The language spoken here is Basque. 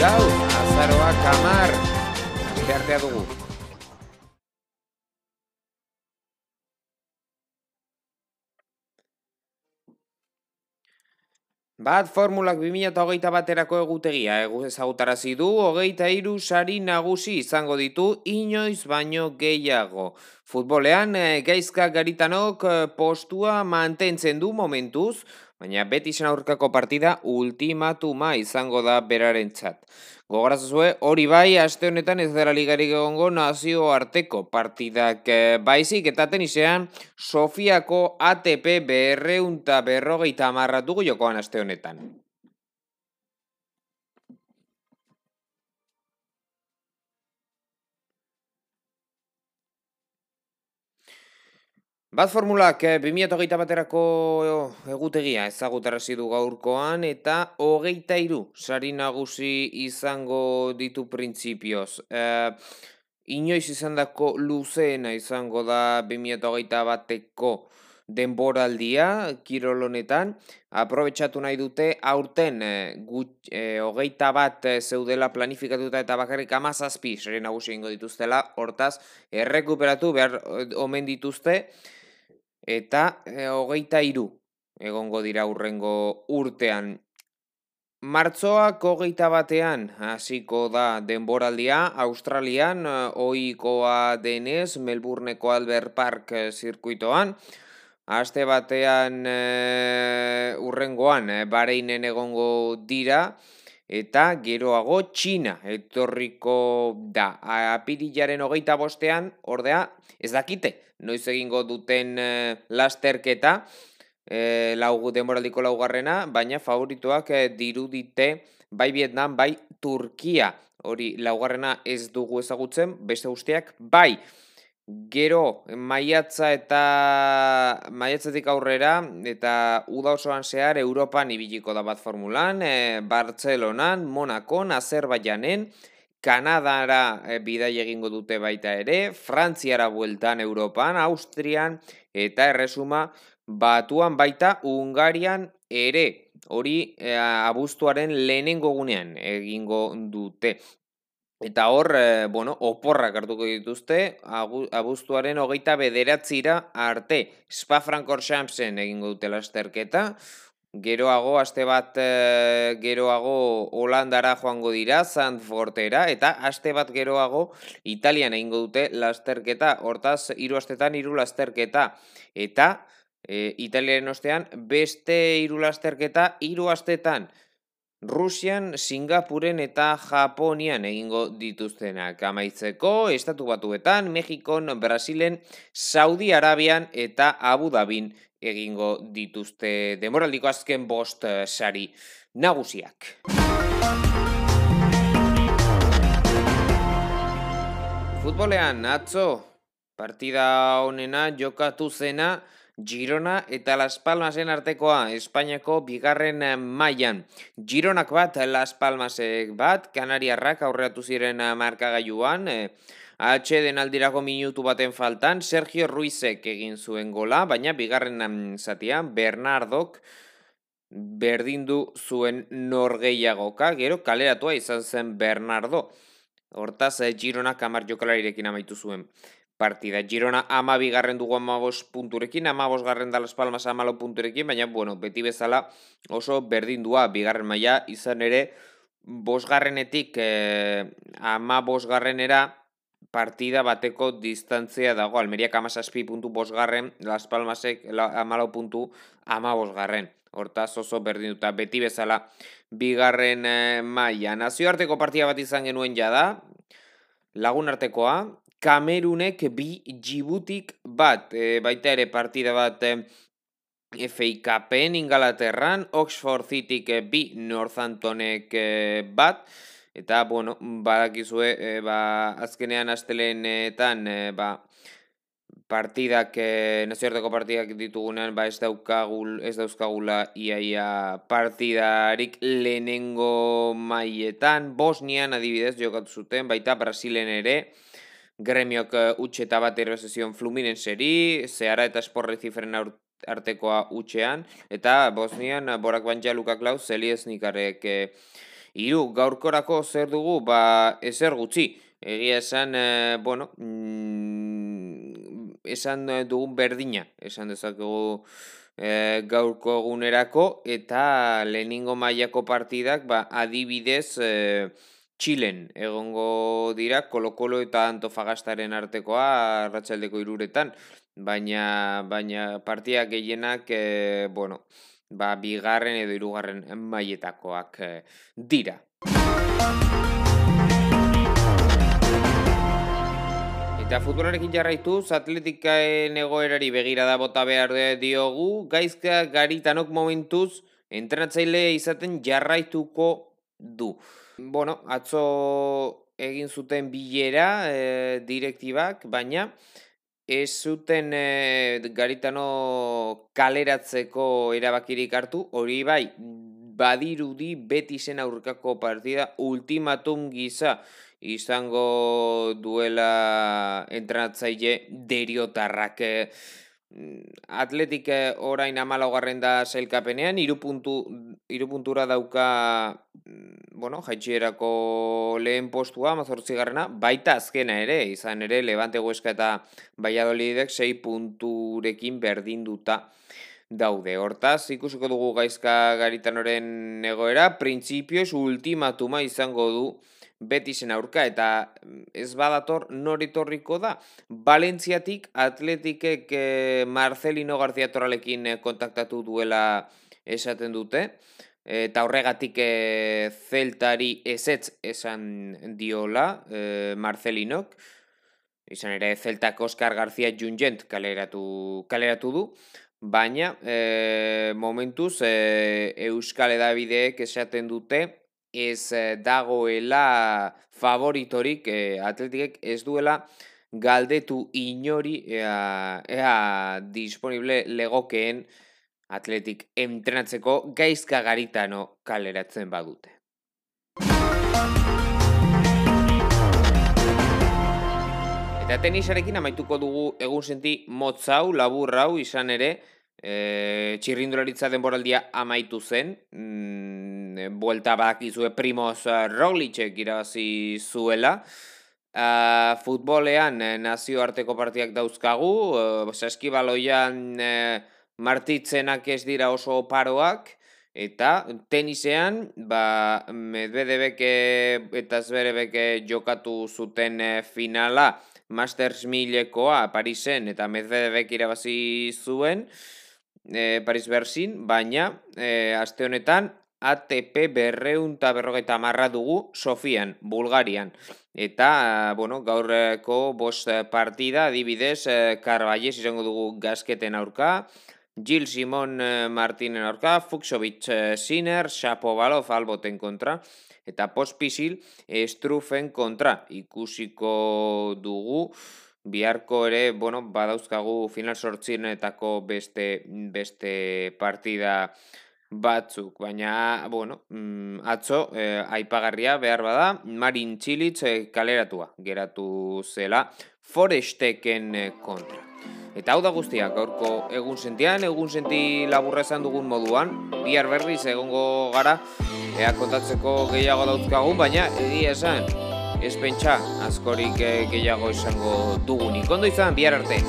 gau, azaroa kamar, artea dugu. Bat formulak 2008 baterako egutegia egu ezagutarazi du, hogeita iru sari nagusi izango ditu inoiz baino gehiago. Futbolean, eh, gaizka garitanok eh, postua mantentzen du momentuz, baina beti aurkako partida ultimatuma izango da beraren txat. Gogorazuzue, hori bai, aste honetan ez dara ligarik egongo nazio arteko partidak eh, baizik, eta tenisean Sofiako ATP berreunta berrogeita amarratugu jokoan aste honetan. Bat formulak eh, 2008 baterako egutegia ezagutarrazi du gaurkoan eta hogeita iru sari nagusi izango ditu printzipioz. Eh, inoiz izan luzeena izango da 2008 bateko denboraldia kirolonetan. Aprobetsatu nahi dute aurten eh, gut, eh, hogeita bat eh, zeudela planifikatuta eta bakarrik amazazpi sari nagusi ingo dituztela. Hortaz, errekuperatu behar eh, omen dituzte eta e, hogeita iru egongo dira urrengo urtean. Martzoak hogeita batean hasiko da denboraldia, Australian e, oikoa denez Melbourneko Albert Park e, zirkuitoan, Aste batean e, urrengoan e, bareinen egongo dira eta geroago Txina etorriko da. Apirilaren hogeita bostean, ordea, ez dakite, noiz egingo duten e, lasterketa, e, lau, demoraldiko laugarrena, baina favorituak e, dirudite bai Vietnam, bai Turkia. Hori laugarrena ez dugu ezagutzen, beste guztiak bai. Gero, maiatza eta maiatzetik aurrera, eta uda osoan zehar, Europan ibiliko da bat formulan, e, Bartzelonan, Monakon, Azerbaijanen, Kanadara e, bidai egingo dute baita ere, Frantziara bueltan Europan, Austrian eta erresuma batuan baita Ungarian ere. Hori e, abuztuaren lehenengo gunean egingo dute. Eta hor, e, bueno, oporrak hartuko dituzte, abuztuaren hogeita bederatzira arte. Spa Francorchamsen egingo dute lasterketa, Geroago, aste bat e, geroago Holandara joango dira, Zandfortera, eta aste bat geroago Italian egingo dute lasterketa, hortaz, hiru astetan hiru lasterketa. Eta e, Italiaren ostean, beste hiru lasterketa, hiru astetan, Rusian, Singapuren eta Japonian egingo dituztenak. Amaitzeko, Estatu Batuetan, Mexikon, Brasilen, Saudi Arabian eta Abu Dhabin egingo dituzte demoraldiko azken bost uh, sari nagusiak. Futbolean, atzo, partida honena jokatu zena Girona eta Las Palmasen artekoa Espainiako bigarren mailan. Gironak bat, Las Palmasek bat, Kanariarrak aurreatu ziren markagailuan, eh, H den aldirako minutu baten faltan, Sergio Ruizek egin zuen gola, baina bigarren zatian Bernardok berdindu zuen norgeiagoka, gero kaleratua izan zen Bernardo. Hortaz, eh, Girona kamar jokalarirekin amaitu zuen partida. Girona ama bigarren dugu amabos punturekin, amabos garren dalas palmas amalo punturekin, baina, bueno, beti bezala oso berdindua bigarren maila izan ere, bosgarrenetik eh, ama bosgarrenera partida bateko distantzia dago. Almeriak amazazpi puntu bosgarren, Las Palmasek amalo puntu ama bosgarren. Hortaz oso berdin duta beti bezala bigarren eh, maia. Nazioarteko partida bat izan genuen jada, lagun artekoa, Kamerunek bi Djiboutik bat, e, baita ere partida bat e, FA Cupen Ingalaterran, Oxford Cityk bi Northamptonek e, bat, Eta, bueno, badakizue, e, ba, azkenean astelenetan, e, ba, partidak, e, nazioarteko partidak ditugunean, ba, ez daukagul, ez dauzkagula iaia partidarik lehenengo maietan, Bosnian adibidez jokatu zuten, baita Brasilen ere, gremiok utxe eta bat errezezion Fluminenseri, zehara eta esporre zifren artekoa utxean, eta Bosnian, borak bantja lukak lau, zeliez nikarek, Hiru. Gaurkorako zer dugu, ba, ezer gutxi. Egia esan, e, bueno, mm, esan dugun berdina, esan dezakegu e, gaurko egunerako, eta lehenengo mailako partidak, ba, adibidez, e, Txilen egongo dira, kolokolo eta antofagastaren artekoa, ratxaldeko iruretan, baina, baina partiak gehienak, e, bueno, ba, bigarren edo hirugarren mailetakoak e, dira. Eta futbolarekin jarraituz, atletikaen egoerari begira da bota behar diogu, gaizka garitanok momentuz, entrenatzaile izaten jarraituko du. Bueno, atzo egin zuten bilera e, direktibak, baina ez zuten e, garitano kaleratzeko erabakirik hartu, hori bai, badirudi beti zen aurkako partida ultimatum gisa, izango duela entrenatzaile deriotarrak. Eh, Atletik eh, orain amalagarren da zailkapenean, irupuntura dauka mm, bueno, jaitxierako lehen postua, mazortzi garrena, baita azkena ere, izan ere, Levante Huesca eta Valladolidek sei punturekin berdinduta daude. Hortaz, ikusiko dugu gaizka garitanoren egoera, printzipioz ultimatuma izango du Betisen aurka eta mm, ez badator noritorriko da. Valentziatik atletikek eh, Marcelino García Toralekin eh, kontaktatu duela esaten dute. Eta horregatik eh, zeltari ezetz esan diola eh, Marcelinok. Izan ere zeltak Oscar García Jungent kaleratu, kaleratu du. Baina eh, momentuz eh, Euskal Edabideek esaten dute ez eh, dagoela favoritorik eh, atletikek ez duela galdetu inori ea, ea disponible legokeen atletik entrenatzeko gaizka garitano kaleratzen badute. Eta tenisarekin amaituko dugu egun senti motzau, laburrau izan ere, e, txirrindularitza denboraldia amaitu zen, mm, buelta bak izue Primoz Roglicek irabazi zuela, Uh, futbolean eh, nazioarteko partiak dauzkagu, uh, saskibaloian uh, martitzenak ez dira oso paroak, eta tenisean, ba, Medvedebek eta Zverebek jokatu zuten finala Masters milekoa Parisen eta Medvedebek irabazi zuen, e, Paris Bersin, baina e, aste honetan ATP berreun eta berrogeita marra dugu Sofian, Bulgarian. Eta, bueno, gaurreko bost partida, adibidez, Karballez izango dugu gazketen aurka, Gil Simon Martinen aurka, Fuxovic Sinner, Shapovalov alboten kontra, eta Pospisil Strufen kontra. Ikusiko dugu, biharko ere, bueno, badauzkagu final sortzienetako beste, beste partida batzuk, baina, bueno, mm, atzo, eh, aipagarria behar bada, Marin Txilitz eh, kaleratua, geratu zela, Foresteken eh, kontra. Eta hau da guztia, gaurko egun sentian, egun senti laburra esan dugun moduan, bihar berriz egongo gara, ea kontatzeko gehiago dauzkagun, baina egia esan, ez pentsa askorik eh, gehiago izango dugunik. Ondo izan, bihar arte!